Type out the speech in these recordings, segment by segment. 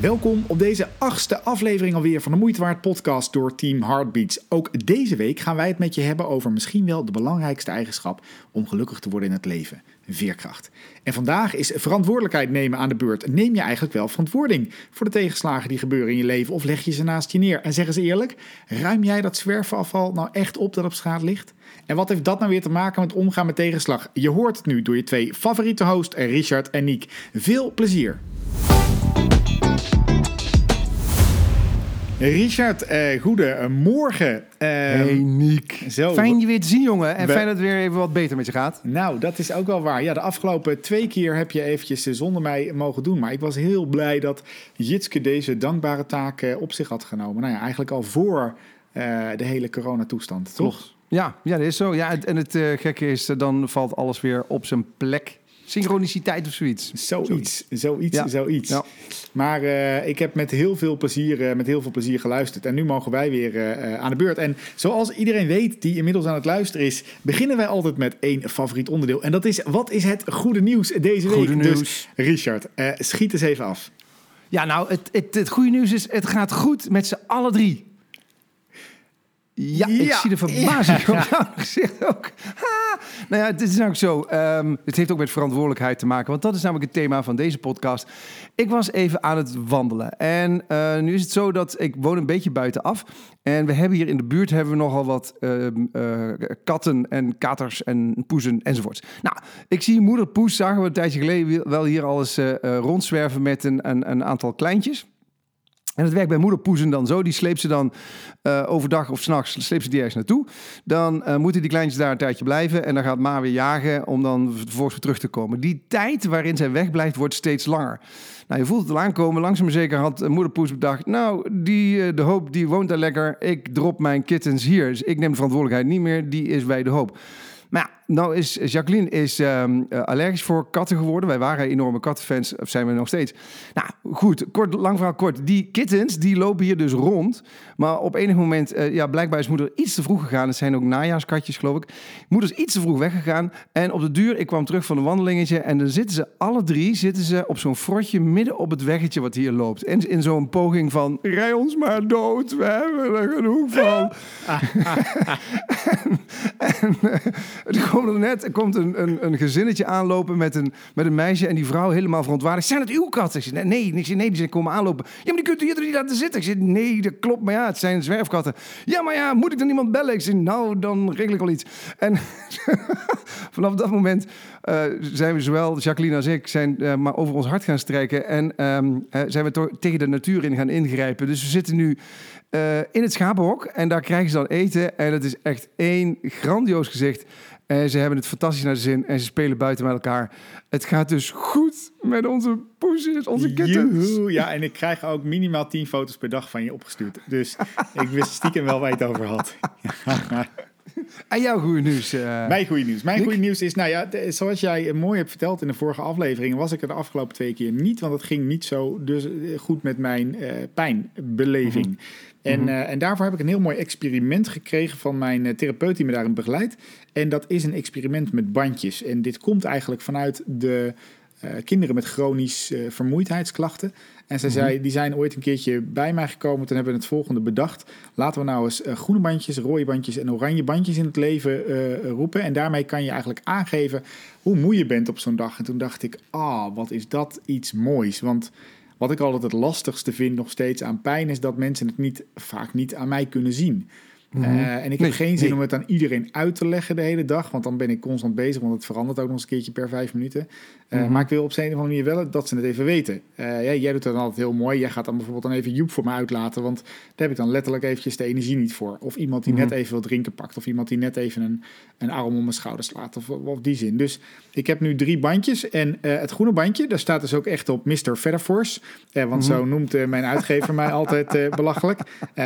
Welkom op deze achtste aflevering alweer van de Moeitewaard podcast door Team Heartbeats. Ook deze week gaan wij het met je hebben over misschien wel de belangrijkste eigenschap om gelukkig te worden in het leven, veerkracht. En vandaag is verantwoordelijkheid nemen aan de beurt. Neem je eigenlijk wel verantwoording voor de tegenslagen die gebeuren in je leven of leg je ze naast je neer? En zeg eens eerlijk, ruim jij dat zwerfafval nou echt op dat op straat ligt? En wat heeft dat nou weer te maken met omgaan met tegenslag? Je hoort het nu door je twee favoriete hosts, Richard en Niek. Veel plezier! Richard, eh, goedemorgen. Uh, hey Niek, zo. fijn je weer te zien jongen en We- fijn dat het weer even wat beter met je gaat. Nou, dat is ook wel waar. Ja, de afgelopen twee keer heb je eventjes eh, zonder mij mogen doen. Maar ik was heel blij dat Jitske deze dankbare taak eh, op zich had genomen. Nou ja, eigenlijk al voor eh, de hele coronatoestand, toch? Ja, ja, dat is zo. Ja, en het eh, gekke is, eh, dan valt alles weer op zijn plek. Synchroniciteit of zoiets. Zoiets, zoiets, Ja. zoiets. Ja. Maar eh, ik heb met heel veel plezier, eh, met heel veel plezier geluisterd. En nu mogen wij weer eh, aan de beurt. En zoals iedereen weet die inmiddels aan het luisteren is, beginnen wij altijd met één favoriet onderdeel. En dat is, wat is het goede nieuws deze week? Goede nieuws. Dus Richard, schiet eens even af. Ja, nou, het, het, het goede nieuws is, het gaat goed met z'n alle drie. Ja, ik zie de verbazing op jouw gezicht ook. Ha! Nou ja, het is ook zo. ehm, het heeft ook met verantwoordelijkheid te maken, want dat is namelijk het thema van deze podcast. Ik was even aan het wandelen en eh, nu is het zo dat ik woon een beetje buitenaf. En we hebben hier in de buurt hebben we nogal wat ehm, eh, katten en katers en poezen enzovoorts. Nou, ik zie moeder poes, zagen we een tijdje geleden wel hier al eens eh, eh, rondzwerven met een, een, een aantal kleintjes. En het werkt bij moederpoezen dan zo. Die sleept ze dan eh, overdag of s'nachts sleept ze die ergens naartoe. Dan eh, moeten die kleintjes daar een tijdje blijven. En dan gaat ma weer jagen om dan vervolgens weer terug te komen. Die tijd waarin zij wegblijft wordt steeds langer. Nou, je voelt het al aankomen. Langzaam zeker had moederpoes bedacht... nou, die, eh, de hoop die woont daar lekker. Ik drop mijn kittens hier. Dus ik neem de verantwoordelijkheid niet meer. Die is bij de hoop. Maar ja, nou is Jacqueline is, ehm, eh, allergisch voor katten geworden. Wij waren enorme kattenfans, of zijn we nog steeds. Nou goed, kort, lang verhaal kort. Die kittens die lopen hier dus rond. Maar op enig moment, eh, ja, blijkbaar is moeder iets te vroeg gegaan. Het zijn ook najaarskatjes, geloof ik. Moeder is iets te vroeg weggegaan. En op de duur, ik kwam terug van een wandelingetje. En dan zitten ze alle drie zitten ze op zo'n frotje midden op het weggetje wat hier loopt. En in zo'n poging van, rij ons maar dood, we hebben er genoeg van. En eh, er net er komt een, een, een gezinnetje aanlopen met een, met een meisje. En die vrouw helemaal verontwaardigd. Zijn het uw katten? Ik zeg, nee, zeg, nee, die zijn komen aanlopen. Ja, maar die kunt u toch niet laten zitten? Ik zeg, nee, dat klopt. Maar ja, het zijn zwerfkatten. Ja, maar ja, moet ik dan iemand bellen? Ik zeg, nou, dan regel ik al iets. En vanaf dat moment eh, zijn we zowel Jacqueline als ik zijn, eh, maar over ons hart gaan strijken. En ehm, eh, zijn we tegen de natuur in gaan ingrijpen. Dus we zitten nu in het schapenhok. En daar krijgen ze dan eten. En het is echt één grandioos gezicht. En ze hebben het fantastisch naar de zin. En ze spelen buiten met elkaar. Het gaat dus goed met onze poesjes, onze kittens. Ja, en ik krijg ook minimaal 10 foto's per dag van je opgestuurd. Dus ik wist stiekem wel waar je het over had. En jouw goede nieuws. eh, Mijn goede nieuws. Mijn Nick? goede nieuws is, nou ja, de- zoals jij mooi hebt verteld in de vorige aflevering, was ik er de afgelopen twee keer niet, want het ging niet zo dus eh, goed met mijn eh, pijnbeleving. En, eh, en daarvoor heb ik een heel mooi experiment gekregen van mijn eh, therapeut die me daarin begeleidt. En dat is een experiment met bandjes. En dit komt eigenlijk vanuit de eh, kinderen met chronisch vermoeidheidsklachten. En zij zei, die zijn ooit een keertje bij mij gekomen. Toen hebben we het volgende bedacht. Laten we nou eens groene bandjes, rode bandjes en oranje bandjes in het leven roepen. En daarmee kan je eigenlijk aangeven hoe moe je bent op zo'n dag. En toen dacht ik, ah, wat is dat iets moois. Want wat ik altijd het lastigste vind nog steeds aan pijn... is dat mensen het niet, vaak niet aan mij kunnen zien. Eh, en ik Nee, heb geen zin nee. om het aan iedereen uit te leggen de hele dag. Want dan ben ik constant bezig. Want het verandert ook nog eens een keertje per vijf minuten. Eh, Mhm. Maar ik wil op een of andere manier wel dat ze het even weten. Eh, ja, jij doet dat dan altijd heel mooi. Jij gaat dan bijvoorbeeld dan even Joep voor me uitlaten. Want daar heb ik dan letterlijk eventjes de energie niet voor. Of iemand die Mhm. net even wat drinken pakt. Of iemand die net even een, een arm om mijn schouder slaat. Of, of die zin. Dus ik heb nu drie bandjes. En eh, het groene bandje, daar staat dus ook echt op Mr. Featherforce. Want zo noemt eh, mijn uitgever mij altijd belachelijk.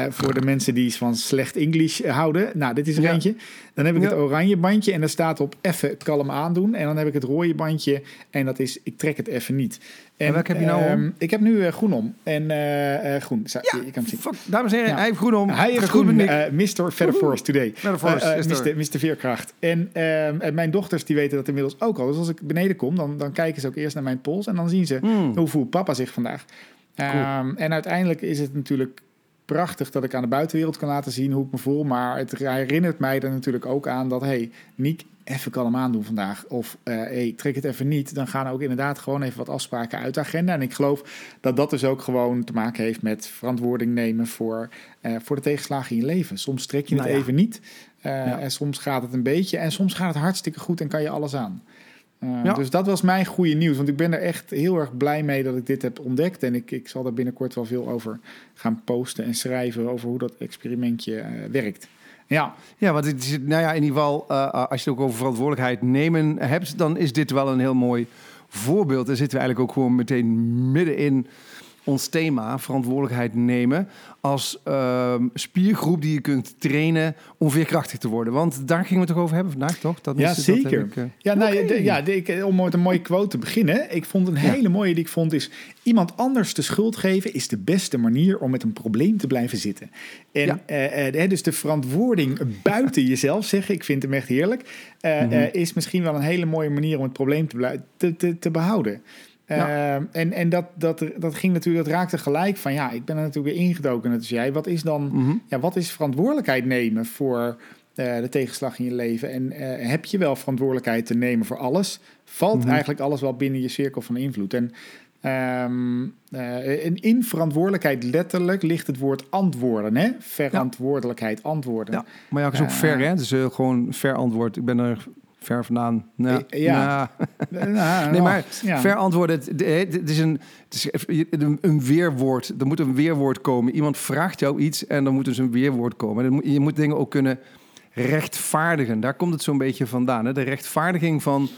Voor de mensen die van slecht Engels houden. Nou, dit is er Ja. eentje. Dan heb ik Ja. het oranje bandje en daar staat op even kalm aandoen. En dan heb ik het rode bandje en dat is ik trek het even niet. En welke heb je nou om? ehm, Ik heb nu eh, groen om. En eh, eh, groen, Zo, je, je kan zien. Fuck, dames en heren, Ja. hij heeft groen om. Hij heeft groen, eh Mr. Feather Force Today. Feather Force, yes, sir. Mr. Mr. Veerkracht. En, ehm, en mijn dochters die weten dat inmiddels ook al. Dus als ik beneden kom, dan, dan kijken ze ook eerst naar mijn pols. En dan zien ze, Hmm. hoe voelt papa zich vandaag? Ehm, en uiteindelijk is het natuurlijk prachtig dat ik aan de buitenwereld kan laten zien hoe ik me voel. Maar het herinnert mij er natuurlijk ook aan dat... hey, Niek, even kalm aandoen vandaag. Of eh hey, trek het even niet. Dan gaan ook inderdaad gewoon even wat afspraken uit de agenda. En ik geloof dat dat dus ook gewoon te maken heeft met verantwoording nemen voor, eh, voor de tegenslagen in je leven. Soms trek je het Nou ja. even niet. eh, Ja. En soms gaat het een beetje. En soms gaat het hartstikke goed en kan je alles aan. Eh, Ja. Dus dat was mijn goede nieuws. Want ik ben er echt heel erg blij mee dat ik dit heb ontdekt. En ik, ik zal daar binnenkort wel veel over gaan posten en schrijven. Over hoe dat experimentje eh, werkt. Ja, Ja, want het is, nou ja, in ieder geval, eh, als je het ook over verantwoordelijkheid nemen hebt, dan is dit wel een heel mooi voorbeeld. Daar zitten we eigenlijk ook gewoon meteen midden in ons thema, verantwoordelijkheid nemen, als ehm, spiergroep die je kunt trainen om veerkrachtig te worden. Want daar gingen we het toch over hebben vandaag, toch? Dat Ja, is- dat zeker. ik, eh, Ja, nou, de- ja de- ik, om met een mooie quote te beginnen. Ik vond een hele mooie die ik vond is... iemand anders de schuld geven is de beste manier om met een probleem te blijven zitten. En Ja. eh, eh, dus de verantwoording buiten jezelf zeggen, ik vind hem echt heerlijk... eh, Mhm. eh, is misschien wel een hele mooie manier om het probleem te, te, te, te behouden. Ja. Eh, en en dat, dat, dat ging natuurlijk, dat raakte gelijk van ja, ik ben er natuurlijk weer ingedoken. Net als jij. Wat is dan mhm. ja, wat is verantwoordelijkheid nemen voor eh, de tegenslag in je leven? En eh, heb je wel verantwoordelijkheid te nemen voor alles? Valt Mhm. eigenlijk alles wel binnen je cirkel van invloed? En, ehm, en in verantwoordelijkheid letterlijk ligt het woord antwoorden. Hè? Verantwoordelijkheid, antwoorden. Ja, maar ja, is ook ver, hè? Dus uh, gewoon ver antwoord. Ik ben er ver vandaan. Nou, Eh, ja. nou, Nou, Nee, maar ja. ver antwoorden. Het, is, een, het is een, weerwoord. Er moet een weerwoord komen. Iemand vraagt jou iets en dan moet dus een weerwoord komen. Je moet dingen ook kunnen rechtvaardigen. Daar komt het zo'n beetje vandaan. Hè? De rechtvaardiging van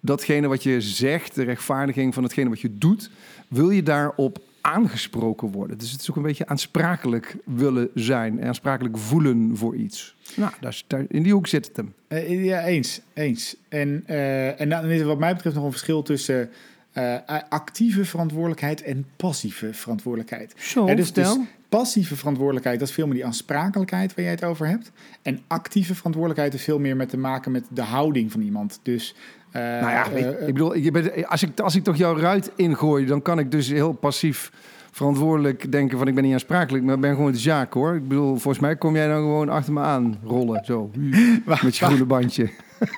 datgene wat je zegt, de rechtvaardiging van datgene wat je doet, wil je daarop aangesproken worden. Dus het is ook een beetje aansprakelijk willen zijn en aansprakelijk voelen voor iets. Nou, daar, daar, in die hoek zit het hem. Eh, ja, eens. eens. En, eh, en dan is er wat mij betreft nog een verschil tussen eh, actieve verantwoordelijkheid en passieve verantwoordelijkheid. Zo, Ja, dus, dus passieve verantwoordelijkheid, dat is veel meer die aansprakelijkheid waar jij het over hebt. En actieve verantwoordelijkheid is veel meer met te maken met de houding van iemand. Dus, eh, Nou ja, eh, ik bedoel, je bent, als, ik, als ik toch jouw ruit ingooi, dan kan ik dus heel passief verantwoordelijk denken van ik ben niet aansprakelijk, maar ik ben gewoon de zaak hoor. Ik bedoel, volgens mij kom jij dan gewoon achter me aan rollen, zo, wacht, met je groene bandje.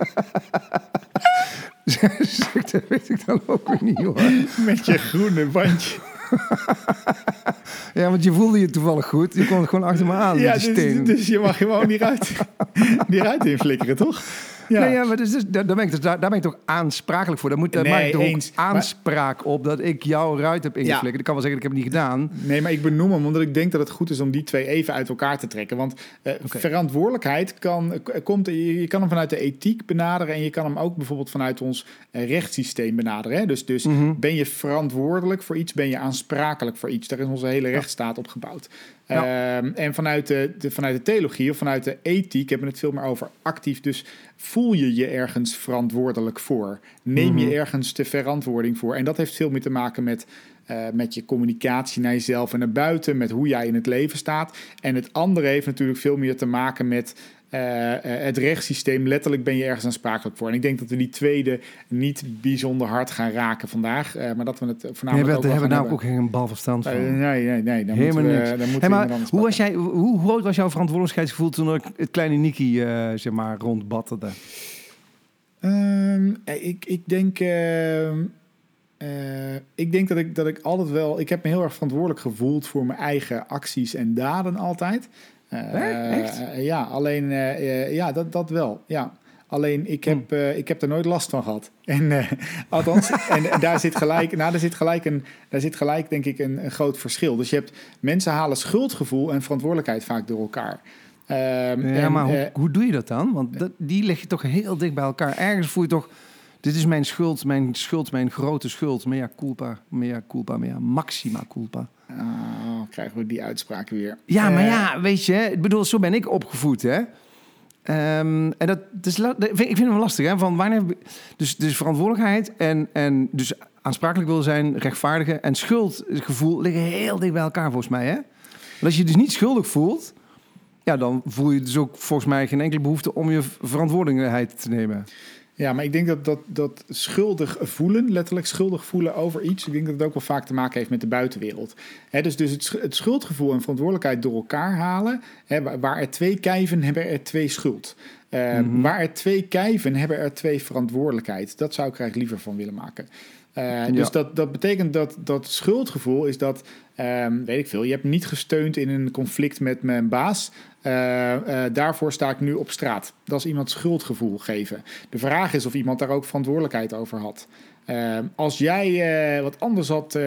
dat weet ik dan ook weer niet hoor. met je groene bandje. Ja, want je voelde je toevallig goed. Je kwam gewoon achter me aan ja, dus, steen. dus je mag gewoon die ruit, die ruit inflikkeren, toch? Ja. Nee, ja, maar dus, dus, daar, ben ik dus, daar, daar ben ik toch aansprakelijk voor. Daar, moet, daar Nee, maak ik toch eens. Maar- aanspraak op dat ik jouw ruit heb ingeflikkerd. Ik kan wel zeggen, ik heb het niet gedaan. Nee, maar ik benoem hem omdat ik denk dat het goed is om die twee even uit elkaar te trekken. Want eh, verantwoordelijkheid kan, k- komt, je, je kan hem vanuit de ethiek benaderen en je kan hem ook bijvoorbeeld vanuit ons eh, rechtssysteem benaderen. Hè? Dus, dus Mhm. ben je verantwoordelijk voor iets, ben je aansprakelijk voor iets. Daar is onze hele rechtsstaat op gebouwd. Ehm, en vanuit de, de, vanuit de theologie of vanuit de ethiek hebben we het veel meer over actief. Dus voel je je ergens verantwoordelijk voor? Neem je Mhm. ergens de verantwoording voor? En dat heeft veel meer te maken met, eh, met je communicatie naar jezelf en naar buiten, met hoe jij in het leven staat. En het andere heeft natuurlijk veel meer te maken met eh, eh, het rechtssysteem. Letterlijk ben je ergens aansprakelijk voor. En ik denk dat we die tweede niet bijzonder hard gaan raken vandaag, eh, maar dat we het Nee, voornamelijk we ook wel hebben nou ook geen bal verstand van. nee, nee, nee. Dan Helemaal moeten we, niks. Dan moeten Hey, we maar hoe, was jij, hoe groot was jouw verantwoordelijkheidsgevoel toen ik het kleine Niki zeg maar, rondbatterde? Ehm, eh, ik, ik denk... ehm, eh, ik denk dat ik, dat ik altijd wel... Ik heb me heel erg verantwoordelijk gevoeld voor mijn eigen acties en daden altijd. Eh? Echt? ja, alleen... eh, eh, ja, dat, dat wel. Ja. Alleen ik heb, eh, ik heb er nooit last van gehad. En eh, althans, en, en daar zit gelijk, nou, daar zit gelijk een, daar zit gelijk denk ik een, een groot verschil. Dus je hebt mensen halen schuldgevoel en verantwoordelijkheid vaak door elkaar. Ehm, Ja, en, maar hoe, hoe doe je dat dan? Want dat, die leg je toch heel dicht bij elkaar. Ergens voel je toch, dit is mijn schuld, mijn schuld, mijn grote schuld. Mea culpa, mea culpa, mea maxima culpa. Krijgen we die uitspraken weer. Ja, maar Eh, ja, weet je, ik bedoel, zo ben ik opgevoed, hè. Ehm, en dat, vind, ik vind het wel lastig, hè. Van wanneer, dus, dus verantwoordelijkheid en, en dus aansprakelijk wil zijn, rechtvaardigen en schuldgevoel liggen heel dicht bij elkaar, volgens mij, hè. Want als je je dus niet schuldig voelt, ja, dan voel je dus ook volgens mij geen enkele behoefte om je verantwoordelijkheid te nemen. Ja, maar ik denk dat, dat dat schuldig voelen, letterlijk schuldig voelen over iets, ik denk dat het ook wel vaak te maken heeft met de buitenwereld. Hè, dus dus het, sch- het schuldgevoel en verantwoordelijkheid door elkaar halen. Waar, er twee kijven, hebben er twee schuld. Eh, Mhm. Waar er twee kijven, hebben er twee verantwoordelijkheid. Dat zou ik er eigenlijk liever van willen maken. Eh, dus Ja. dat, dat betekent dat dat schuldgevoel is dat, ehm, weet ik veel, je hebt niet gesteund in een conflict met mijn baas. Eh, eh, daarvoor sta ik nu op straat. Dat is iemand schuldgevoel geven. De vraag is of iemand daar ook verantwoordelijkheid over had. Ehm, als jij eh, wat anders had eh,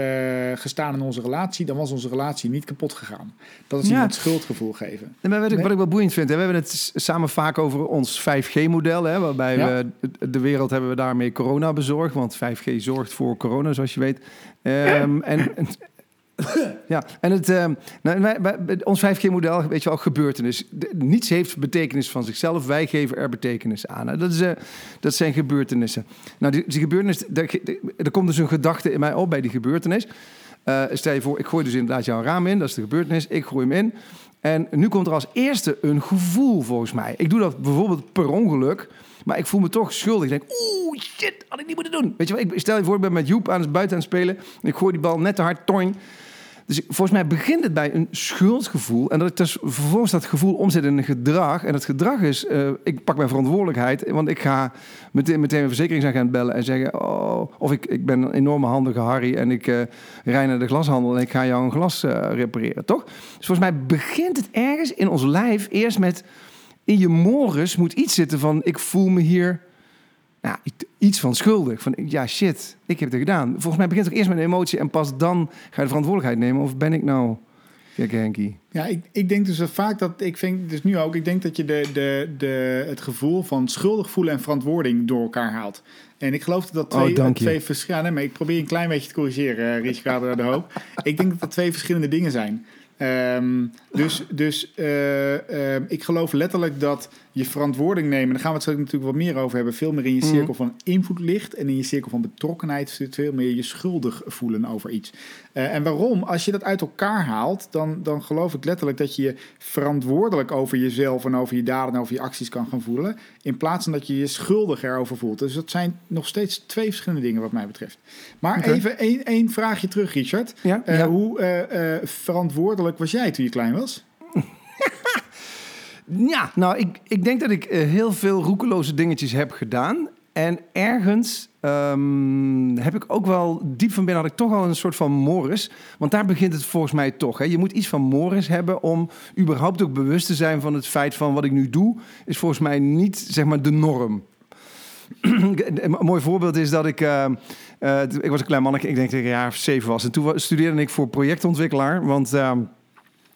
gestaan in onze relatie, dan was onze relatie niet kapot gegaan. Dat is Ja. iemand schuldgevoel geven. En wat ik, wat ik wel boeiend vind, hè, we hebben het samen vaak over ons 5G-model, hè, waarbij Ja. we de wereld hebben we daarmee corona bezorgd, want 5G zorgt voor corona, zoals je weet. En, en- ja, en het, ehm, nou, wij, ons 5G-model, weet je wel, gebeurtenis. De- niets heeft betekenis van zichzelf, wij geven er betekenis aan. Dat, is, eh, dat zijn gebeurtenissen. Nou, die, die gebeurtenis, daar, er komt dus een gedachte in mij op bij die gebeurtenis. Eh, stel je voor, ik gooi dus inderdaad jouw raam in, dat is de gebeurtenis, ik gooi hem in. En nu komt er als eerste een gevoel volgens mij. Ik doe dat bijvoorbeeld per ongeluk, maar ik voel me toch schuldig. Ik denk, oeh, shit, had ik niet moeten doen. Weet je wel, ik stel je voor, ik ben met Joep aan het buiten aan het spelen. En ik gooi die bal net te hard, toing. Dus volgens mij begint het bij een schuldgevoel. En dat ik dus vervolgens dat gevoel omzet in een gedrag. En het gedrag is, eh, ik pak mijn verantwoordelijkheid. Want ik ga meteen, meteen een verzekeringsagent bellen en zeggen... Oh, of ik, ik ben een enorme handige Harry en ik eh rij naar de glashandel... en ik ga jou een glas eh, repareren, toch? Dus volgens mij begint het ergens in ons lijf eerst met... In je morus moet iets zitten van, ik voel me hier nou, iets van schuldig. Van ja, shit, ik heb het gedaan. Volgens mij begint het eerst met een emotie en pas dan ga je de verantwoordelijkheid nemen. Of ben ik nou gekke Henkie? Ja, ik, ik denk dus dat vaak dat, ik vind dus nu ook, ik denk dat je de, de, de, het gevoel van schuldig voelen en verantwoording door elkaar haalt. En ik geloof dat dat Oh, twee, twee verschillende, maar ik probeer een klein beetje te corrigeren, uh, Richard de Hoop. ik denk dat dat twee verschillende dingen zijn. Ehm, dus dus eh, eh, ik geloof letterlijk dat je verantwoording nemen, daar gaan we het natuurlijk wat meer over hebben, veel meer in je Mhm. cirkel van invloed ligt en in je cirkel van betrokkenheid zit veel meer je schuldig voelen over iets. Eh, en waarom? Als je dat uit elkaar haalt, dan, dan geloof ik letterlijk dat je je verantwoordelijk over jezelf en over je daden en over je acties kan gaan voelen, in plaats van dat je je schuldig erover voelt. Dus dat zijn nog steeds twee verschillende dingen wat mij betreft. Maar even één, één vraagje terug, Richard. Ja, Eh, ja. Hoe eh, verantwoordelijk was jij toen je klein was? Ja, nou, ik, ik denk dat ik eh, heel veel roekeloze dingetjes heb gedaan. En ergens ehm, heb ik ook wel, diep van binnen had ik toch al een soort van moris. Want daar begint het volgens mij toch. Hè. Je moet iets van moris hebben om überhaupt ook bewust te zijn van het feit van wat ik nu doe, is volgens mij niet zeg maar de norm. een mooi voorbeeld is dat ik, eh, eh, ik was een klein mannetje, ik denk dat ik een jaar of zeven was. En toen studeerde ik voor projectontwikkelaar, want...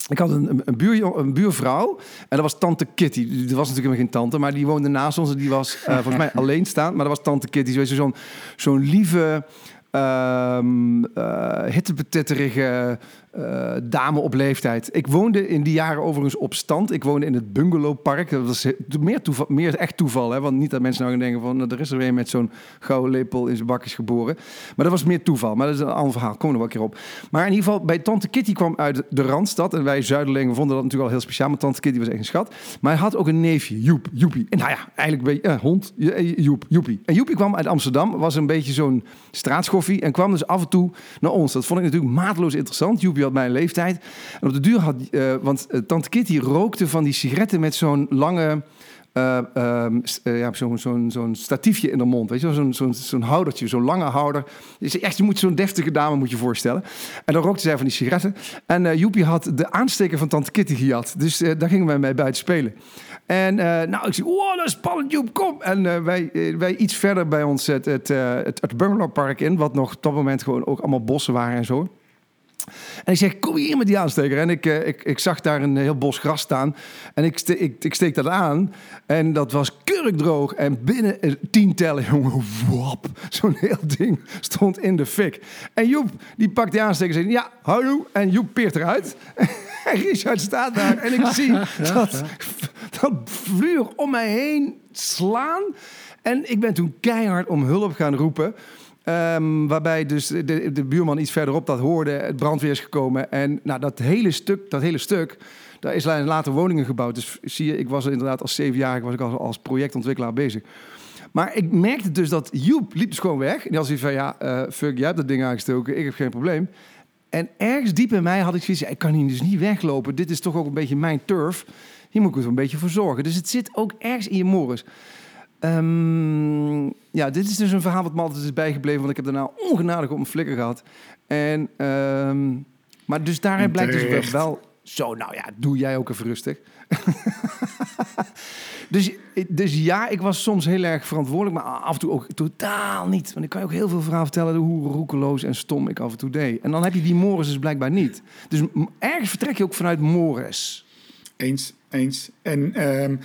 ik had een, een, buur, een buurvrouw en dat was tante Kitty. Die was natuurlijk geen tante, maar die woonde naast ons. En die was eh, volgens mij alleenstaand, maar dat was tante Kitty. Zo- Zo'n zo'n lieve, eh hittepetitterige eh, dame op leeftijd. Ik woonde in die jaren overigens op stand. Ik woonde in het bungalowpark. Dat was meer, toeval, meer echt toeval, hè? want niet dat mensen nou gaan denken van... nou, er is er weer met zo'n gouden lepel in zijn bakjes geboren. Maar dat was meer toeval. Maar dat is een ander verhaal, we er wel een keer op. Maar in ieder geval, bij tante Kitty kwam uit de Randstad. En wij Zuiderlingen vonden dat natuurlijk al heel speciaal. Maar tante Kitty was echt een schat. Maar hij had ook een neefje, Joep, Joepie. En nou ja, eigenlijk een eh, hond, eh, Joep, Joepie. En Joepie kwam uit Amsterdam, was een beetje zo'n straatschoffie. En kwam dus af en toe naar ons. Dat vond ik natuurlijk mateloos interessant. Joepie mijn leeftijd. En op de duur had, eh, want eh, tante Kitty rookte van die sigaretten met zo'n lange... eh, ehm, eh, ja, zo'n zo'n zo'n statiefje in de mond, weet je? Zo'n zo'n zo'n houdertje, zo'n lange houder. Dus echt, je moet zo'n deftige dame moet je voorstellen. En dan rookte zij van die sigaretten. En Joepie had de aansteker van tante Kitty gejat. Dus daar gingen wij mee buiten spelen. En nou, ik zie, wow, dat is spannend, Joep, kom. En wij, wij iets verder bij ons het, het, het, het bungalowpark in, wat nog op dat moment gewoon ook allemaal bossen waren en zo. En ik zeg, kom hier met die aansteker. En ik, uh, ik, ik zag daar een heel bos gras staan. En ik, ste ik, ik steek dat aan. En dat was kurkdroog. En binnen tien tellen, jongen, wap. Zo'n heel ding stond in de fik. En Joep, die pakt die aansteker en zegt, ja, hallo. En Joep peert eruit. en Richard staat daar. En ik zie dat, dat vuur om mij heen slaan. En ik ben toen keihard om hulp gaan roepen. Um, waarbij dus de, de, buurman iets verderop dat hoorde, het brandweer is gekomen. En nou, dat hele stuk, dat hele stuk, daar is later woningen gebouwd. Dus zie je, ik was inderdaad als zevenjarige was ik al als projectontwikkelaar bezig. Maar ik merkte dus dat Joep liep dus gewoon weg. En die had zoiets van, ja, uh, fuck, jij hebt dat ding aangestoken, ik heb geen probleem. En ergens diep in mij had ik zoiets, ik kan hier dus niet weglopen. Dit is toch ook een beetje mijn turf. Hier moet ik er een beetje voor zorgen. Dus het zit ook ergens in je morris. Um, ja, dit is dus een verhaal wat me altijd is bijgebleven, want ik heb daarna ongenadig op mijn flikker gehad. En, um, maar dus daarin blijkt dus wel, zo, nou ja, doe jij ook even rustig. dus, dus ja, ik was soms heel erg verantwoordelijk, maar af en toe ook totaal niet. Want ik kan je ook heel veel verhalen vertellen hoe roekeloos en stom ik af en toe deed. En dan heb je die Morris dus blijkbaar niet. Dus ergens vertrek je ook vanuit Morris. Eens, eens. En um,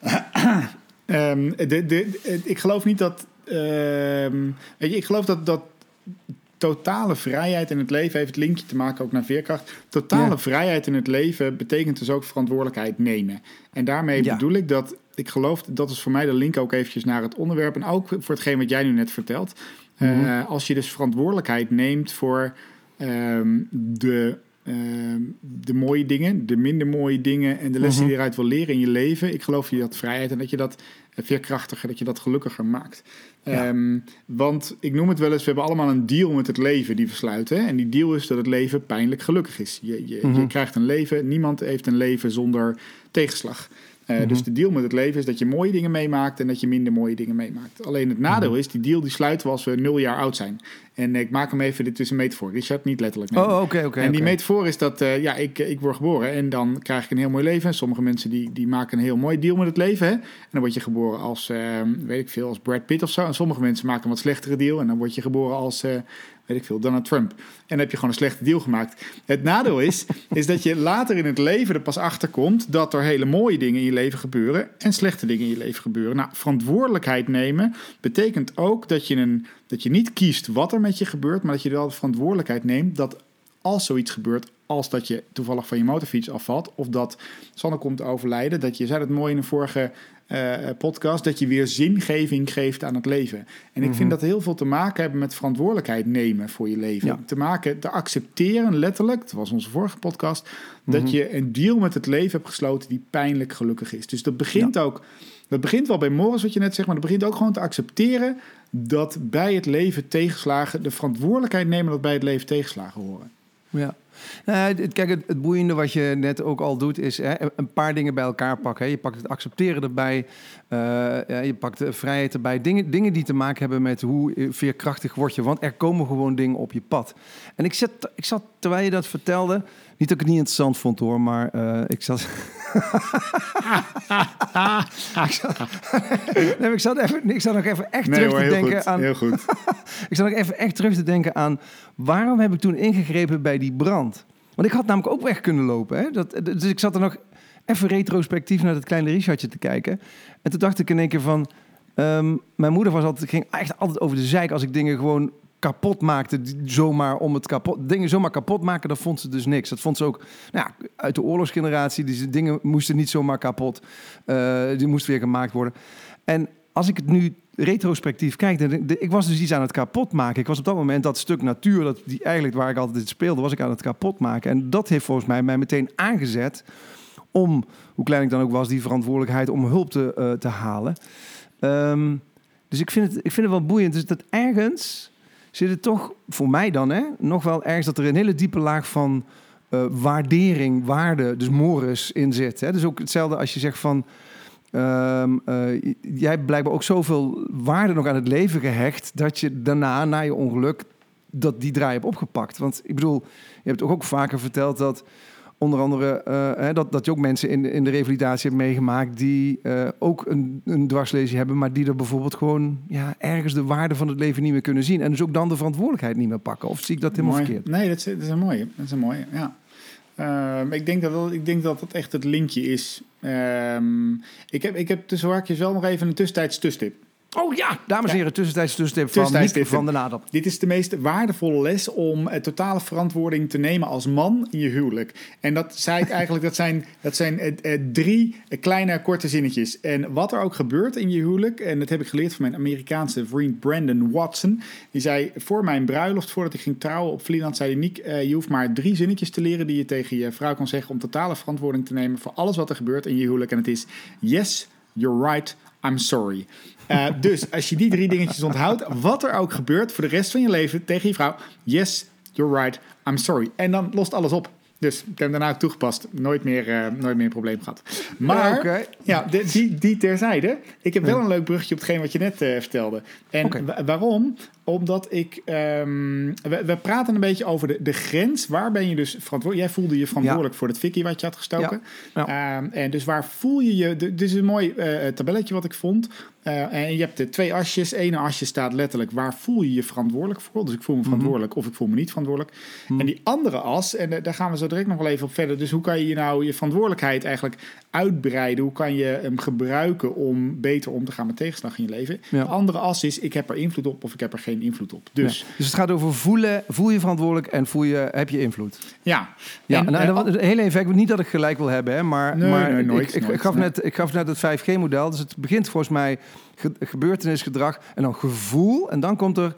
Um, de, de, ik geloof niet dat. Uh, weet je, ik geloof dat, dat totale vrijheid in het leven heeft het linkje te maken ook naar veerkracht. Totale vrijheid in het leven betekent dus ook verantwoordelijkheid nemen. En daarmee bedoel ik dat ik geloof dat is voor mij de link ook eventjes naar het onderwerp en ook voor hetgeen wat jij nu net vertelt. Mhm. Uh, als je dus verantwoordelijkheid neemt voor um, de Ehm, de mooie dingen, de minder mooie dingen en de lessen die je eruit wil leren in je leven. Ik geloof je dat vrijheid en dat je dat veerkrachtiger, dat je dat gelukkiger maakt. Ehm, want ik noem het wel eens, we hebben allemaal een deal met het leven die we sluiten. En die deal is dat het leven pijnlijk gelukkig is. Je, je, je mhm. krijgt een leven, niemand heeft een leven zonder tegenslag. Uh, Dus de deal met het leven is dat je mooie dingen meemaakt en dat je minder mooie dingen meemaakt. Alleen het nadeel mhm. is, die deal die sluiten we als we nul jaar oud zijn. En ik maak hem even, dit is een metafoor. Richard, niet letterlijk. Nee. Oh, oké, oké. en die metafoor is dat, uh, ja, ik, ik word geboren en dan krijg ik een heel mooi leven. Sommige mensen die, die maken een heel mooi deal met het leven. Hè? En dan word je geboren als, uh, weet ik veel, als Brad Pitt of zo. En sommige mensen maken een wat slechtere deal. En dan word je geboren als, weet ik veel, Donald Trump. En dan heb je gewoon een slechte deal gemaakt. Het nadeel is, is dat je later in het leven er pas achter komt dat er hele mooie dingen in je leven gebeuren en slechte dingen in je leven gebeuren. Nou, verantwoordelijkheid nemen betekent ook dat je, een, dat je niet kiest wat er met je gebeurt, maar dat je wel de verantwoordelijkheid neemt dat als zoiets gebeurt, als dat je toevallig van je motorfiets afvalt, of dat Sanne komt te overlijden, dat je zei het mooi in de vorige uh, podcast, dat je weer zingeving geeft aan het leven. En ik vind mhm. dat heel veel te maken hebben met verantwoordelijkheid nemen voor je leven. Te maken, te accepteren, letterlijk, dat was onze vorige podcast, dat mhm. je een deal met het leven hebt gesloten die pijnlijk gelukkig is. Dus dat begint ook, dat begint wel bij Morris, wat je net zegt, maar dat begint ook gewoon te accepteren dat bij het leven tegenslagen, de verantwoordelijkheid nemen dat bij het leven tegenslagen horen. Ja. Nou, kijk, het, boeiende wat je net ook al doet, is hè, een paar dingen bij elkaar pakken. Hè. Je pakt het accepteren erbij, uh, je pakt de vrijheid erbij. Dingen, dingen die te maken hebben met hoe veerkrachtig word je. Want er komen gewoon dingen op je pad. En ik zat, ik zat terwijl je dat vertelde, niet dat ik het niet interessant vond hoor, maar uh, ik zat. ik, zat nee, ik, zat even, ik zat nog even echt terug te denken goed, aan. Heel goed. ik zat nog even echt terug te denken aan waarom heb ik toen ingegrepen bij die brand? Want ik had namelijk ook weg kunnen lopen. Hè? Dat, dus ik zat er nog even retrospectief naar dat kleine Richardje te kijken. En toen dacht ik in één keer van. Um, mijn moeder was altijd, ging echt altijd over de zeik als ik dingen gewoon kapot maakte, zomaar om het kapot, dingen zomaar kapot maken, dat vond ze dus niks. Dat vond ze ook nou ja, uit de oorlogsgeneratie. Die dingen moesten niet zomaar kapot, uh, die moesten weer gemaakt worden. En als ik het nu retrospectief kijk, dan, ik was dus iets aan het kapot maken. Ik was op dat moment dat stuk natuur, dat die eigenlijk waar ik altijd speelde, was ik aan het kapot maken. En dat heeft volgens mij mij meteen aangezet om, hoe klein ik dan ook was, die verantwoordelijkheid om hulp te, uh, te halen. Um, dus ik vind, het, ik vind het wel boeiend. Dus dat ergens zit het toch voor mij dan hè, nog wel ergens dat er een hele diepe laag van uh, waardering, waarde, dus mores in zit. Hè? Dus ook hetzelfde als je zegt van. Um, uh, jij hebt blijkbaar ook zoveel waarde nog aan het leven gehecht. dat je daarna, na je ongeluk, dat die draai hebt opgepakt. Want ik bedoel, je hebt ook vaker verteld dat onder andere eh, hè, dat, dat je ook mensen in, in de revalidatie hebt meegemaakt die eh, ook een, een dwarslesie hebben, maar die er bijvoorbeeld gewoon ja, ergens de waarde van het leven niet meer kunnen zien. En dus ook dan de verantwoordelijkheid niet meer pakken. Of zie ik dat helemaal Mooi. verkeerd? Nee, dat is, dat is een mooie. Dat is een mooie, ja. Ehm, ik, denk dat, dat- ik denk dat dat echt het linkje is. Ehm, ik, heb, ik heb tussen haakjes wel nog even een tussentijds tusstip. Oh ja, dames en heren, tussentijds tussentip van tussentip. van de Nadap. Dit is de meest waardevolle les om eh, totale verantwoording te nemen als man in je huwelijk. En dat zei ik eigenlijk, dat zijn, dat zijn eh, eh, drie kleine korte zinnetjes. En wat er ook gebeurt in je huwelijk, en dat heb ik geleerd van mijn Amerikaanse vriend Brandon Watson. Die zei voor mijn bruiloft, voordat ik ging trouwen op Vlieland, zei hij Niek, je hoeft maar drie zinnetjes te leren die je tegen je vrouw kan zeggen om totale verantwoording te nemen voor alles wat er gebeurt in je huwelijk. En het is yes, you're right, I'm sorry. Eh, dus als je die drie dingetjes onthoudt, wat er ook gebeurt voor de rest van je leven tegen je vrouw, yes, you're right, I'm sorry. En dan lost alles op. Dus ik heb hem daarna ook toegepast. Nooit meer, eh, nooit meer een probleem gehad. Maar, Ja, oké. ja, de- die, die terzijde. Ik heb wel een leuk bruggetje op hetgeen wat je net eh, vertelde. En wa- waarom? Omdat ik... ehm, we, we praten een beetje over de, de grens. Waar ben je dus verantwoordelijk? Jij voelde je verantwoordelijk voor het fikkie wat je had gestoken. Ja. Ehm, en dus waar voel je je... Dit is een mooi eh, tabelletje wat ik vond. Eh, en je hebt de twee asjes. Ene asje staat letterlijk waar voel je je verantwoordelijk voor. Dus ik voel me verantwoordelijk of ik voel me niet verantwoordelijk. En die andere as, en eh, daar gaan we zo direct nog wel even op verder. Dus hoe kan je je nou je verantwoordelijkheid eigenlijk uitbreiden? Hoe kan je hem gebruiken om beter om te gaan met tegenslag in je leven? Ja. De andere as is ik heb er invloed op of ik heb er geen invloed op. Dus. Dus het gaat over voelen, voel je verantwoordelijk en voel je, heb je invloed. ja. Ja, En, nou, dat was heel even, niet dat ik gelijk wil hebben, hè, maar, Nee, maar nee, ik- nooit, ik, ik, nooit, gaf net, ik gaf net het 5G-model. Dus het begint volgens mij ge, gebeurtenis, gedrag en dan gevoel. En dan komt er,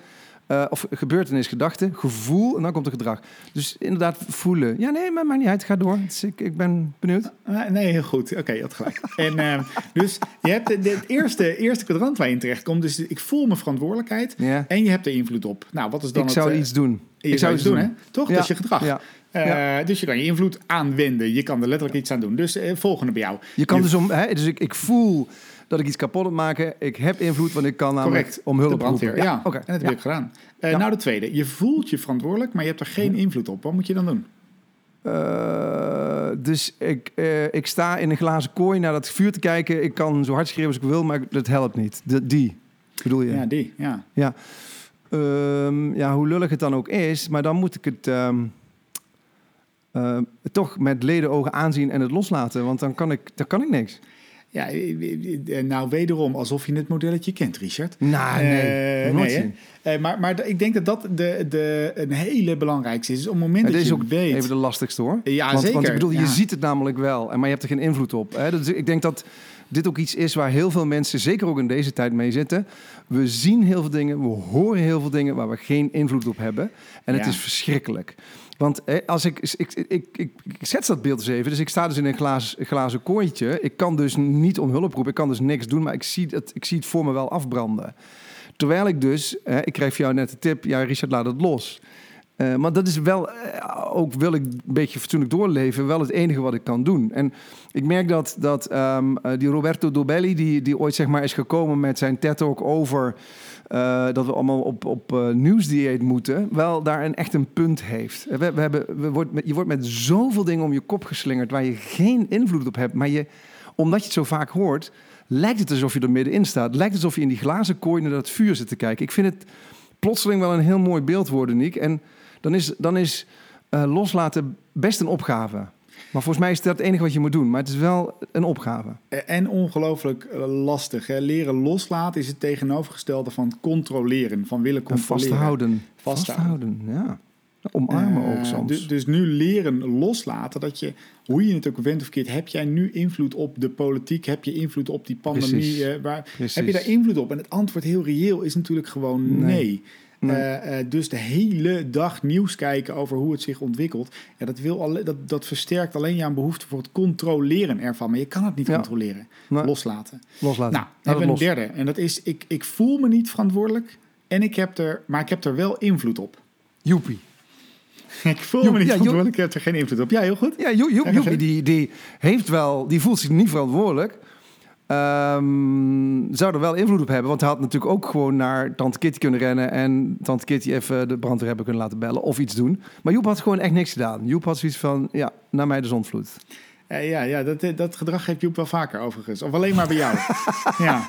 eh, of gebeurtenis, gedachte, gevoel en dan komt er gedrag. Dus inderdaad voelen. Ja, nee, maar maakt niet uit, ga door. Dus ik, ik ben benieuwd. Eh, Nee, heel goed. Oké, je had gelijk. en, eh, dus je hebt het eerste, eerste kwadrant waar je in terecht komt. Dus ik voel mijn verantwoordelijkheid. Ja. En je hebt er invloed op. Nou, wat is dan Ik het... zou eh, iets doen. je ik zou iets doen, hè? Toch? Ja. Dat is je gedrag. Ja. Eh, Dus je kan je invloed aanwenden. Je kan er letterlijk iets aan doen. Dus eh, volgende bij jou. Je kan Je- dus om, hè, dus ik, ik voel dat ik iets kapot moet maken. Ik heb invloed, want ik kan namelijk Correct. om hulp roepen. Ja, oké. en dat Ja. heb ik gedaan. Eh, Ja. Nou, de tweede. Je voelt je verantwoordelijk, maar je hebt er geen invloed op. Wat moet je dan doen? Eh, dus ik, eh, ik sta in een glazen kooi naar dat vuur te kijken. Ik kan zo hard schreeuwen als ik wil, maar dat helpt niet. De, die bedoel je? Ja, die. Ja. Ja. Ehm, ja, hoe lullig het dan ook is, maar dan moet ik het ehm, eh, toch met ledenogen aanzien en het loslaten, want dan kan ik, dan kan ik niks. Ja, eh, eh, nou wederom alsof je het modelletje kent, Richard. Nou, nee, Eh, nooit nee, maar, maar ik denk dat dat de, de, een hele belangrijkste is. Op het moment Het dat is je ook weet... even de lastigste hoor. Ja, want, zeker. Want ik bedoel, Ja. je ziet het namelijk wel, maar je hebt er geen invloed op. Hè? Dus ik denk dat dit ook iets is waar heel veel mensen, zeker ook in deze tijd, mee zitten. We zien heel veel dingen, we horen heel veel dingen waar we geen invloed op hebben. En het Ja. is verschrikkelijk. Want als ik, ik, ik, ik, schets dat beeld eens even. Dus ik sta dus in een glazen, glazen kooitje. Ik kan dus niet om hulp roepen. Ik kan dus niks doen, maar ik zie het, ik zie het voor me wel afbranden. Terwijl ik dus, hè, ik kreeg jou net de tip, ja Richard, laat het los. Eh, maar dat is wel, eh, ook wil ik een beetje fatsoenlijk doorleven, wel het enige wat ik kan doen. En ik merk dat, dat ehm, eh, die Roberto Dobelli, die, die ooit zeg maar is gekomen met zijn TED-talk over dat we allemaal op, op nieuwsdieet moeten, wel daar een echt een punt heeft. We, we hebben, we wordt je wordt met zoveel dingen om je kop geslingerd waar je geen invloed op hebt, maar je, omdat je het zo vaak hoort, lijkt het alsof je er middenin staat. Lijkt het alsof je in die glazen kooi naar dat vuur zit te kijken. Ik vind het plotseling wel een heel mooi beeld worden, Niek. En dan is, dan is eh, loslaten best een opgave. Maar volgens mij is dat het enige wat je moet doen. Maar het is wel een opgave. En ongelooflijk eh, lastig. Hè? Leren loslaten is het tegenovergestelde van controleren. Van willen En controleren. vasthouden. Vasthouden. Vasthouden, ja. Omarmen Eh, ook soms. Dus, dus nu leren loslaten, dat je, hoe je het ook went of keert, heb jij nu invloed op de politiek? Heb je invloed op die pandemie? Eh, waar, Precies. heb je daar invloed op? En het antwoord heel reëel is natuurlijk gewoon nee. Eh, eh, dus de hele dag nieuws kijken over hoe het zich ontwikkelt, ja, dat, wil alle, dat, dat versterkt alleen jouw behoefte voor het controleren ervan. Maar je kan het niet Ja. controleren. Loslaten. loslaten. Nou, hebben we een derde. En dat is, ik, ik voel me niet verantwoordelijk. En ik heb er, maar ik heb er wel invloed op. Joepie. Ik voel Joep, me niet ja, Joep. verantwoordelijk, ik heb er geen invloed op. Ja, heel goed. Ja, Jo- Jo- Ja, Joepie ga die, die, heeft wel, die voelt zich niet verantwoordelijk. ehm, zou er wel invloed op hebben. Want hij had natuurlijk ook gewoon naar Tante Kitty kunnen rennen... en Tante Kitty even de brandweer hebben kunnen laten bellen of iets doen. Maar Joep had gewoon echt niks gedaan. Joep had zoiets van, ja, naar mij de zonvloed. Eh, ja, ja dat, eh, dat gedrag heeft Joep wel vaker overigens. Of alleen maar bij jou. ja.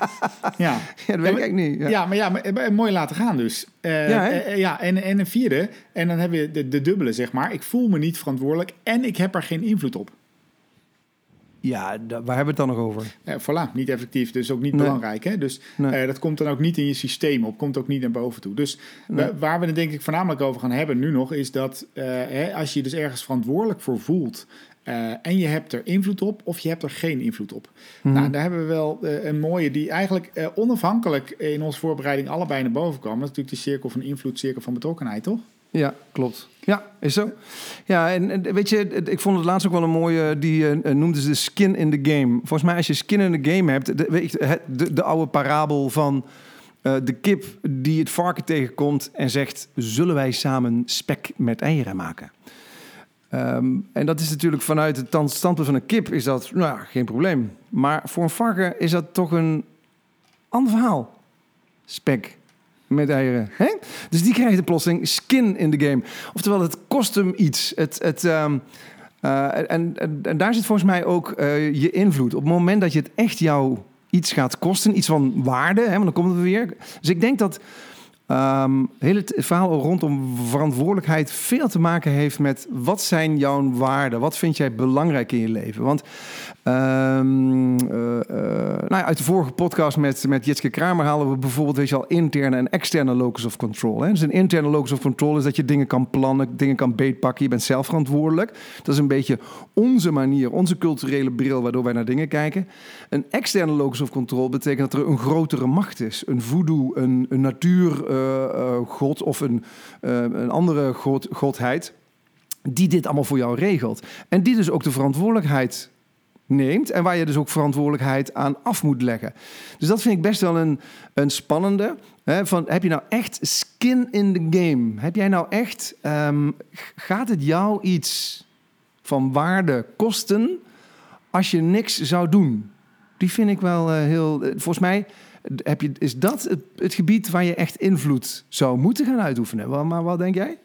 Ja. Ja, dat weet ik niet. Ja. Ja. maar ja, maar, eh, mooi laten gaan dus. Ja, ja en, en een vierde. En dan heb je de, de dubbele, zeg maar. Ik voel me niet verantwoordelijk en ik heb er geen invloed op. Ja, waar hebben we het dan nog over? Eh, voilà, niet effectief, dus ook niet Nee. belangrijk. Hè? Dus Nee. eh, dat komt dan ook niet in je systeem op, komt ook niet naar boven toe. Dus Nee. wa- waar we het denk ik voornamelijk over gaan hebben nu nog, is dat eh, hè, als je je dus ergens verantwoordelijk voor voelt eh, en je hebt er invloed op of je hebt er geen invloed op. Mhm. Nou, daar hebben we wel eh, een mooie die eigenlijk eh, onafhankelijk in onze voorbereiding allebei naar boven kwam. Dat is natuurlijk de cirkel van invloed, cirkel van betrokkenheid, toch? Ja, klopt. Ja, is zo. Ja, en, weet je, ik vond het laatst ook wel een mooie, die eh, noemden ze de skin in the game. Volgens mij als je skin in the game hebt, de, weet je, de, de oude parabel van eh, de kip die het varken tegenkomt en zegt, zullen wij samen spek met eieren maken? Ehm, en dat is natuurlijk vanuit het stand- standpunt van een kip is dat, nou geen probleem. Maar voor een varken is dat toch een ander verhaal. Spek met eieren. Hè? Dus die krijgt de plotseling skin in the game. Oftewel, het kost hem iets. Het, het, ehm, eh, en, en, daar zit volgens mij ook eh, je invloed. Op het moment dat je het echt jou iets gaat kosten, iets van waarde, hè, want dan komen we weer. Dus ik denk dat ehm heel het verhaal rondom verantwoordelijkheid veel te maken heeft met wat zijn jouw waarden? Wat vind jij belangrijk in je leven? Want ehm, eh, eh, nou uit de vorige podcast met, met Jitske Kramer halen we bijvoorbeeld weet je al, interne en externe locus of control. Hè? Dus een interne locus of control is dat je dingen kan plannen, dingen kan beetpakken. Je bent zelf verantwoordelijk. Dat is een beetje onze manier, onze culturele bril waardoor wij naar dingen kijken. Een externe locus of control betekent dat er een grotere macht is. Een voodoo, een, een natuurgod of een, eh, een andere god, godheid die dit allemaal voor jou regelt. En die dus ook de verantwoordelijkheid neemt en waar je dus ook verantwoordelijkheid aan af moet leggen. Dus dat vind ik best wel een, een spannende. Hè, van, heb je nou echt skin in the game? Heb jij nou echt, ehm, gaat het jou iets van waarde kosten als je niks zou doen? Die vind ik wel eh, heel, eh, volgens mij heb je, is dat het, gebied waar je echt invloed zou moeten gaan uitoefenen. Wel, Maar wat denk jij?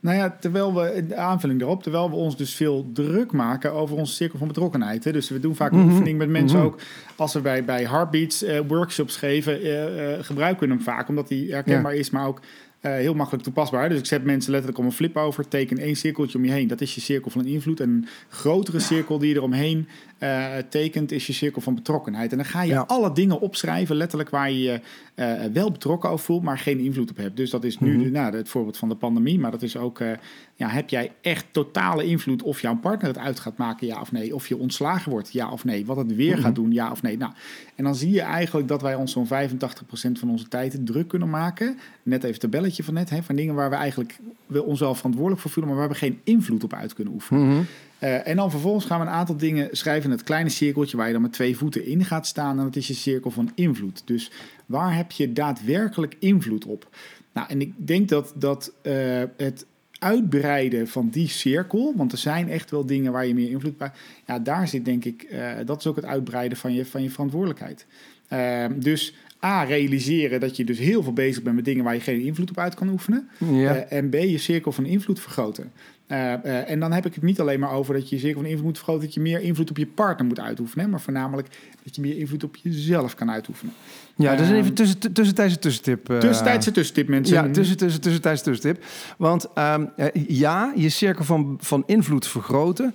Nou ja, terwijl we, de aanvulling erop, terwijl we ons dus veel druk maken over onze cirkel van betrokkenheid. Hè. Dus we doen vaak een Mhm. oefening met mensen Mhm. ook. Als we bij, bij Heartbeats eh, workshops geven, eh, eh, gebruiken we hem vaak. Omdat die herkenbaar is, maar ook heel makkelijk toepasbaar. Dus ik zet mensen letterlijk om een flip over. Teken één cirkeltje om je heen. Dat is je cirkel van invloed. En een grotere cirkel die je eromheen eh tekent, is je cirkel van betrokkenheid. En dan ga je Ja. alle dingen opschrijven, letterlijk waar je je eh, wel betrokken over voelt, maar geen invloed op hebt. Dus dat is nu Mhm. nou, het voorbeeld van de pandemie. Maar dat is ook, eh, ja, heb jij echt totale invloed of jouw partner het uit gaat maken, ja of nee? Of je ontslagen wordt, ja of nee? Wat het weer Mhm. gaat doen, ja of nee? Nou, en dan zie je eigenlijk dat wij ons zo'n 85% van onze tijd druk kunnen maken. Net even het tabelletje van net, hè, van dingen waar we eigenlijk we ons wel verantwoordelijk voor voelen, maar waar we geen invloed op uit kunnen oefenen. Eh, en dan vervolgens gaan we een aantal dingen schrijven in het kleine cirkeltje waar je dan met twee voeten in gaat staan. En dat is je cirkel van invloed. Dus waar heb je daadwerkelijk invloed op? Nou, en ik denk dat, dat eh, het uitbreiden van die cirkel, want er zijn echt wel dingen waar je meer invloed bij. Ja, daar zit denk ik, eh, dat is ook het uitbreiden van je, van je verantwoordelijkheid. Eh, dus A, realiseren dat je dus heel veel bezig bent met dingen waar je geen invloed op uit kan oefenen. Ja. En B, je cirkel van invloed vergroten. Eh, eh, en dan heb ik het niet alleen maar over dat je je cirkel van invloed moet vergroten, dat je meer invloed op je partner moet uitoefenen, hè, maar voornamelijk dat je meer invloed op jezelf kan uitoefenen. Ja, is Ehm, even tussen, tussentijdse tussentip. eh. Tussentijdse tussentip, mensen. Ja, tussen, tussen, tussentijdse tussentip. Want ehm, eh, ja, je cirkel van, van invloed vergroten.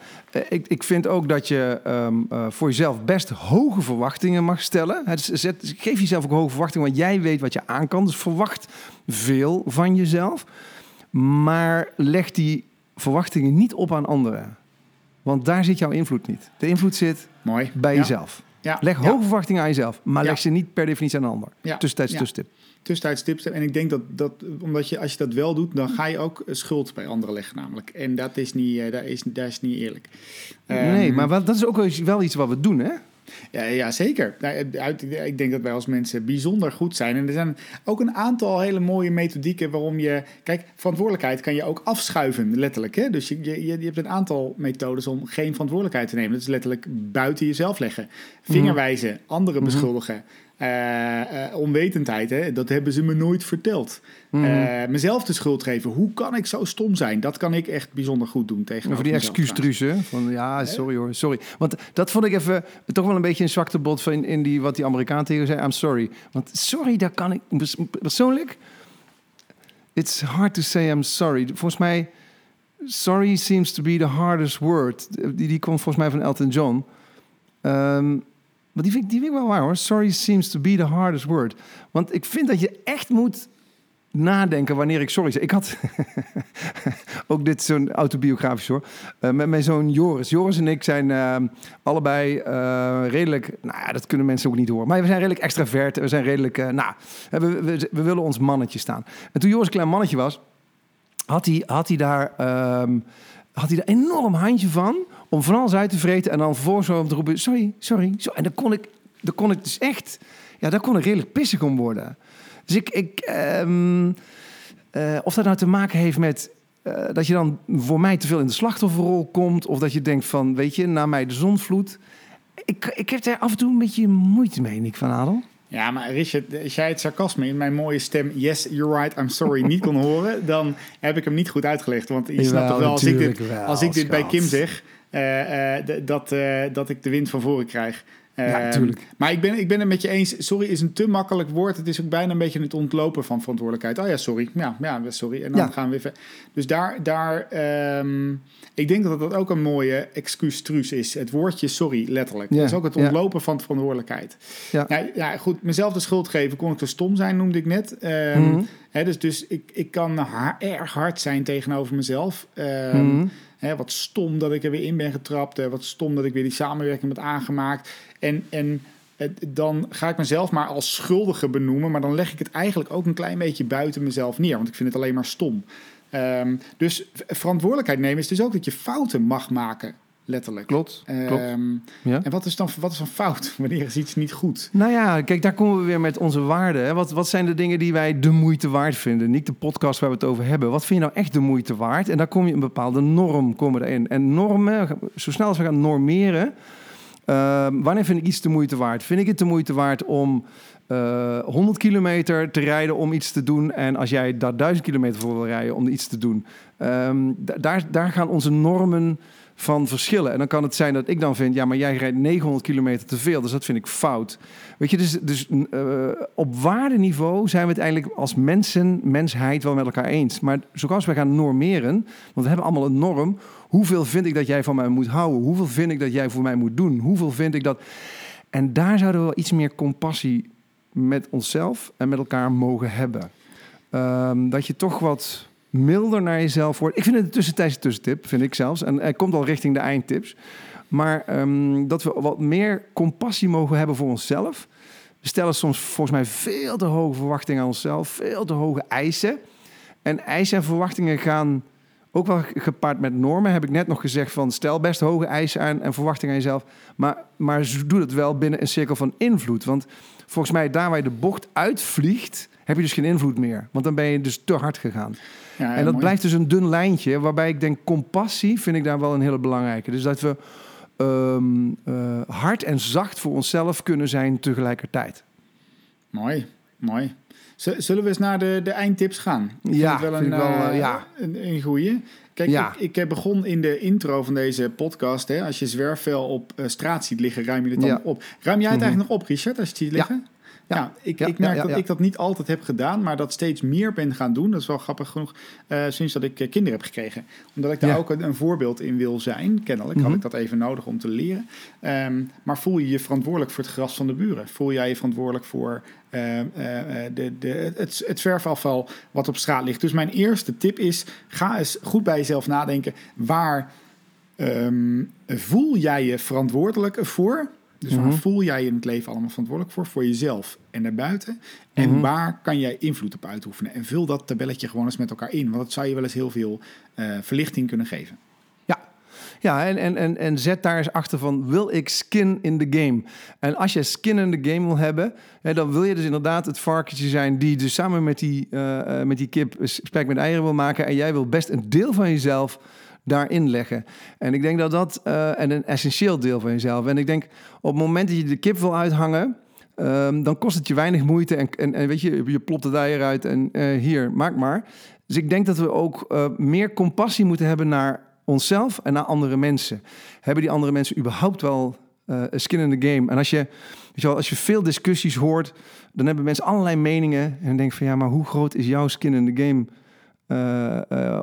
Ik, ik vind ook dat je ehm, eh, voor jezelf best hoge verwachtingen mag stellen. Het, zet, geef jezelf ook hoge verwachtingen, want jij weet wat je aan kan. Dus verwacht veel van jezelf. Maar leg die verwachtingen niet op aan anderen. Want daar zit jouw invloed niet. De invloed zit Mooi. bij Ja. jezelf. Ja. Leg Ja. hoge verwachtingen aan jezelf, maar leg ze niet per definitie aan een ander. Ja. Ja. tussentip. tussentijds tips. En ik denk dat, dat omdat je, als je dat wel doet, dan ga je ook schuld bij anderen leggen namelijk. En dat is niet, eh, dat is, dat is niet eerlijk. nee, Ehm, maar dat is ook wel iets wat we doen, hè? Ja, ja zeker. Nou, uit- Ik denk dat wij als mensen bijzonder goed zijn. En er zijn ook een aantal hele mooie methodieken waarom je... Kijk, verantwoordelijkheid kan je ook afschuiven, letterlijk. Hè? Dus je, je, je hebt een aantal methodes om geen verantwoordelijkheid te nemen. Dat is letterlijk buiten jezelf leggen. Vingerwijzen, anderen beschuldigen. eh, eh, onwetendheid, hè? dat hebben ze me nooit verteld. Eh, mezelf de schuld geven. Hoe kan ik zo stom zijn? Dat kan ik echt bijzonder goed doen tegen Over die hè? Van ja, sorry hoor, sorry. Want dat vond ik even toch wel een beetje een zwakte bot van in die, wat die Amerikaan tegen zei. I'm sorry. Want sorry, daar kan ik pers- persoonlijk. It's hard to say I'm sorry. Volgens mij, sorry seems to be the hardest word. Die, die komt volgens mij van Elton John. Ehm, maar die vind, ik- die vind ik wel waar hoor. Sorry seems to be the hardest word. Want ik vind dat je echt moet nadenken wanneer ik sorry zeg. Ik had ook dit zo'n autobiografisch hoor. Eh, met mijn zoon Joris. Joris en ik zijn eh, allebei eh, redelijk, nou ja, dat kunnen mensen ook niet horen. Maar we zijn redelijk extravert. We zijn redelijk, eh, nou, we, we, we willen ons mannetje staan. En toen Joris een klein mannetje was, had hij, had hij daar, ehm, had hij daar enorm handje van om van alles uit te vreten en dan vervolgens zo te roepen, sorry, sorry. Zo. En dan kon ik, dan kon ik dus echt, ja, daar kon ik redelijk pissig om worden. Dus ik, ik ehm, eh, of dat nou te maken heeft met eh, dat je dan voor mij te veel in de slachtofferrol komt, of dat je denkt van, weet je, na mij de zonvloed. Ik, ik heb daar af en toe een beetje moeite mee, Nick van Adel. Ja, maar Richard, als jij het sarcasme in mijn mooie stem... Yes, you're right, I'm sorry, niet kon horen... dan heb ik hem niet goed uitgelegd. Want je snapt toch wel, als ik dit, wel, als ik dit bij. Kim zeg... eh, eh, dat, eh, dat ik de wind van voren krijg. Ja, Ehm, tuurlijk. Maar ik ben, ik ben het met je eens. Sorry is een te makkelijk woord. Het is ook bijna een beetje het ontlopen van verantwoordelijkheid. Oh ja, sorry. Ja, ja sorry. En dan Ja. gaan we weer ver- Dus daar, daar ehm, ik denk dat dat ook een mooie excuustruus is. Het woordje sorry, letterlijk. Ja, Dat is ook het ontlopen van verantwoordelijkheid. Ja. Ja, ja, goed. Mezelf de schuld geven. Kon ik te stom zijn, noemde ik net. Ehm, Mhm. hè, dus dus ik, ik kan ha- erg hard zijn tegenover mezelf. Ehm, Mhm. Hè, wat stom dat ik er weer in ben getrapt. eh, wat stom dat ik weer die samenwerking heb aangemaakt. En, en dan ga ik mezelf maar als schuldige benoemen. Maar dan leg ik het eigenlijk ook een klein beetje buiten mezelf neer. Want ik vind het alleen maar stom. Ehm, dus verantwoordelijkheid nemen is dus ook dat je fouten mag maken. Letterlijk. Klopt, klopt. Ehm, Ja. En wat is dan wat is een fout? Wanneer is iets niet goed? Nou ja, kijk, daar komen we weer met onze waarden. hè. Wat, wat zijn de dingen die wij de moeite waard vinden? Niet de podcast waar we het over hebben. Wat vind je nou echt de moeite waard? En daar kom je een bepaalde norm komen erin. En normen, zo snel als we gaan normeren... ehm, wanneer vind ik iets de moeite waard? Vind ik het de moeite waard om eh 100 kilometer te rijden om iets te doen... en als jij daar 1000 kilometer voor wil rijden om iets te doen... ehm, da- daar, daar gaan onze normen van verschillen. En dan kan het zijn dat ik dan vind... ja, maar jij rijdt 900 kilometer te veel, dus dat vind ik fout. Weet je, dus, dus eh, op waardeniveau zijn we het eigenlijk als mensen, mensheid wel met elkaar eens. Maar zoals wij gaan normeren, want we hebben allemaal een norm. Hoeveel vind ik dat jij van mij moet houden? Hoeveel vind ik dat jij voor mij moet doen? Hoeveel vind ik dat... En daar zouden we wel iets meer compassie met onszelf en met elkaar mogen hebben. Ehm, dat je toch wat milder naar jezelf wordt. Ik vind het een tussentijdse tussentip, vind ik zelfs. En hij komt al richting de eindtips. Maar ehm, dat we wat meer compassie mogen hebben voor onszelf. We stellen soms volgens mij veel te hoge verwachtingen aan onszelf. Veel te hoge eisen. En eisen en verwachtingen gaan ook wel gepaard met normen. Heb ik net nog gezegd van stel best hoge eisen aan en verwachtingen aan jezelf. Maar, maar doe dat wel binnen een cirkel van invloed. Want volgens mij daar waar je de bocht uitvliegt, heb je dus geen invloed meer. Want dan ben je dus te hard gegaan. Ja, en dat mooi. blijft dus een dun lijntje, waarbij ik denk compassie vind ik daar wel een hele belangrijke. Dus dat we ehm, eh, hard en zacht voor onszelf kunnen zijn tegelijkertijd. Mooi, mooi. Zullen we eens naar de, de eindtips gaan? Ik Ja, vind ik wel, eh, eh, ja. een, een goeie. Kijk, Ja. ik, ik eh, begon in de intro van deze podcast. Hè, als je zwerfvuil op straat ziet liggen, ruim je het dan Ja. op. Ruim jij het Mhm. eigenlijk nog op, Richard, als je het ziet liggen? Ja, Ja. ik, Ja, ik merk ja, dat ik dat niet altijd heb gedaan, maar dat steeds meer ben gaan doen. Dat is wel grappig genoeg, eh, sinds dat ik eh, kinderen heb gekregen. Omdat ik daar ook een, een voorbeeld in wil zijn. Kennelijk had Mhm. ik dat even nodig om te leren. Ehm, maar voel je je verantwoordelijk voor het gras van de buren? Voel jij je verantwoordelijk voor eh, de, de, het, het zwerfafval wat op straat ligt? Dus mijn eerste tip is, ga eens goed bij jezelf nadenken. Waar ehm, voel jij je verantwoordelijk voor? Dus waar Mhm. voel jij je in het leven allemaal verantwoordelijk voor? Voor jezelf en daarbuiten. En Mhm. waar kan jij invloed op uitoefenen? En vul dat tabelletje gewoon eens met elkaar in. Want dat zou je wel eens heel veel eh, verlichting kunnen geven. Ja. Ja, en, en, en, en zet daar eens achter van, wil ik skin in the game? En als je skin in the game wil hebben, hè, dan wil je dus inderdaad het varkentje zijn die dus samen met die, uh, met die kip spek met eieren wil maken. En jij wil best een deel van jezelf daarin leggen. En ik denk dat dat, uh, en een essentieel deel van jezelf. En ik denk, op het moment dat je de kip wil uithangen, um, dan kost het je weinig moeite. En, en, weet je, je plopt het eier uit en uh, hier, maak maar. Dus ik denk dat we ook uh, meer compassie moeten hebben naar onszelf en naar andere mensen. Hebben die andere mensen überhaupt wel uh, skin in the game? En als je, weet je wel, als je veel discussies hoort, dan hebben mensen allerlei meningen. En dan denk van ja, maar hoe groot is jouw skin in the game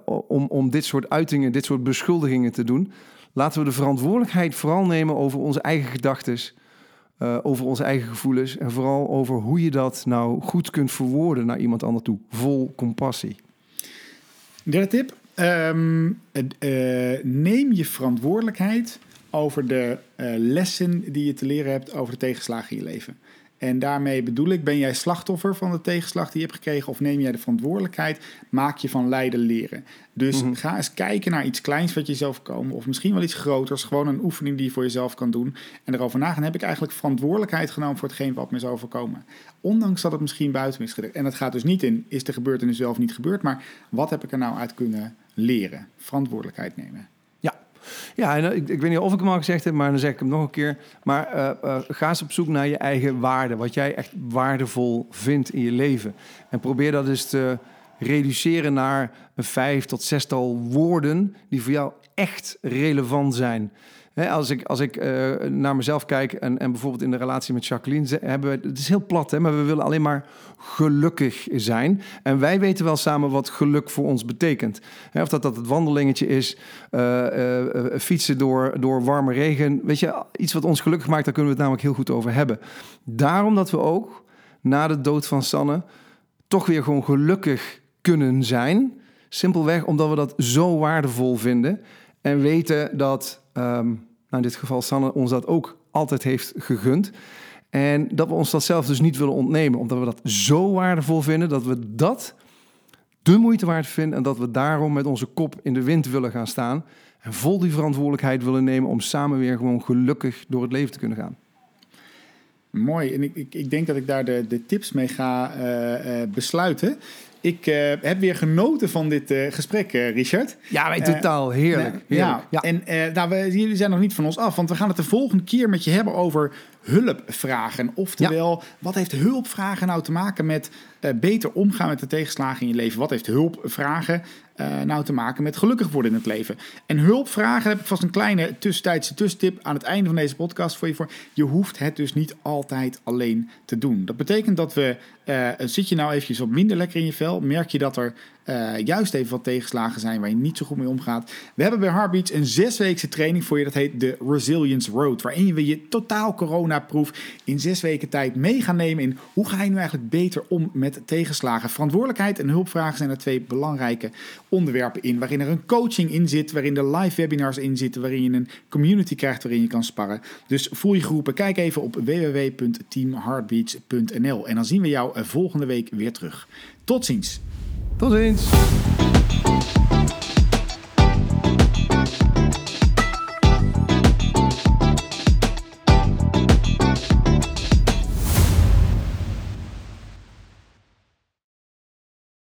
om, om dit soort uitingen, dit soort beschuldigingen te doen? Laten we de verantwoordelijkheid vooral nemen over onze eigen gedachten, uh, over onze eigen gevoelens en vooral over hoe je dat nou goed kunt verwoorden naar iemand anders toe, vol compassie. Derde tip: um, neem je verantwoordelijkheid over de lessen die je te leren hebt over de tegenslagen in je leven. En daarmee bedoel ik, ben jij slachtoffer van de tegenslag die je hebt gekregen of neem jij de verantwoordelijkheid? Maak je van lijden leren. Dus mm-hmm. ga eens kijken naar iets kleins wat je zelf komen of misschien wel iets groters. Gewoon een oefening die je voor jezelf kan doen. En erover nagaan, heb ik eigenlijk verantwoordelijkheid genomen voor hetgeen wat me is overkomen. Ondanks dat het misschien buiten is gedrukt. En het gaat dus niet in, is de gebeurtenis zelf niet gebeurd, maar wat heb ik er nou uit kunnen leren? Verantwoordelijkheid nemen. Ja, en ik, ik, weet niet of ik hem al gezegd heb, maar dan zeg ik hem nog een keer. Maar uh, uh, ga eens op zoek naar je eigen waarde. Wat jij echt waardevol vindt in je leven. En probeer dat eens te reduceren naar een vijf tot zestal woorden die voor jou echt relevant zijn als ik, als ik uh, naar mezelf kijk en, en bijvoorbeeld in de relatie met Jacqueline, hebben we, het is heel plat, hè, maar we willen alleen maar gelukkig zijn. En wij weten wel samen wat geluk voor ons betekent. of dat dat het wandelingetje is, uh, uh, fietsen door, door warme regen. Weet je, iets wat ons gelukkig maakt, daar kunnen we het namelijk heel goed over hebben. Daarom dat we ook na de dood van Sanne toch weer gewoon gelukkig kunnen zijn. Simpelweg omdat we dat zo waardevol vinden. En weten dat um, nou in dit geval Sanne ons dat ook altijd heeft gegund. En dat we ons dat zelf dus niet willen ontnemen, omdat we dat zo waardevol vinden dat we dat de moeite waard vinden en dat we daarom met onze kop in de wind willen gaan staan en vol die verantwoordelijkheid willen nemen om samen weer gewoon gelukkig door het leven te kunnen gaan. Mooi, en ik, ik, ik denk dat ik daar de, de tips mee ga uh, uh, besluiten. Ik uh, heb weer genoten van dit uh, gesprek, uh, Richard. Ja, totaal heerlijk. heerlijk. Ja, ja. en nou, we, jullie zijn nog niet van ons af, want we gaan het de volgende keer met je hebben over hulpvragen. Oftewel, ja. wat heeft hulpvragen nou te maken met beter omgaan met de tegenslagen in je leven? Wat heeft hulpvragen nou te maken met gelukkig worden in het leven? En hulpvragen heb ik vast een kleine tussentijdse tussentip aan het einde van deze podcast voor je voor. Je hoeft het dus niet altijd alleen te doen. Dat betekent dat we, zit je nou eventjes wat minder lekker in je vel, merk je dat er uh, juist even wat tegenslagen zijn waar je niet zo goed mee omgaat. We hebben bij Heartbeats een zesweekse training voor je. Dat heet de Resilience Road. Waarin we je totaal coronaproof in zes weken tijd mee gaan nemen in hoe ga je nu eigenlijk beter om met tegenslagen. Verantwoordelijkheid en hulpvragen zijn er twee belangrijke onderwerpen in. Waarin er een coaching in zit, waarin er live webinars in zitten, waarin je een community krijgt waarin je kan sparren. Dus voel je geroepen. Kijk even op www.teamheartbeats.nl en dan zien we jou volgende week weer terug. Tot ziens. Tot ziens.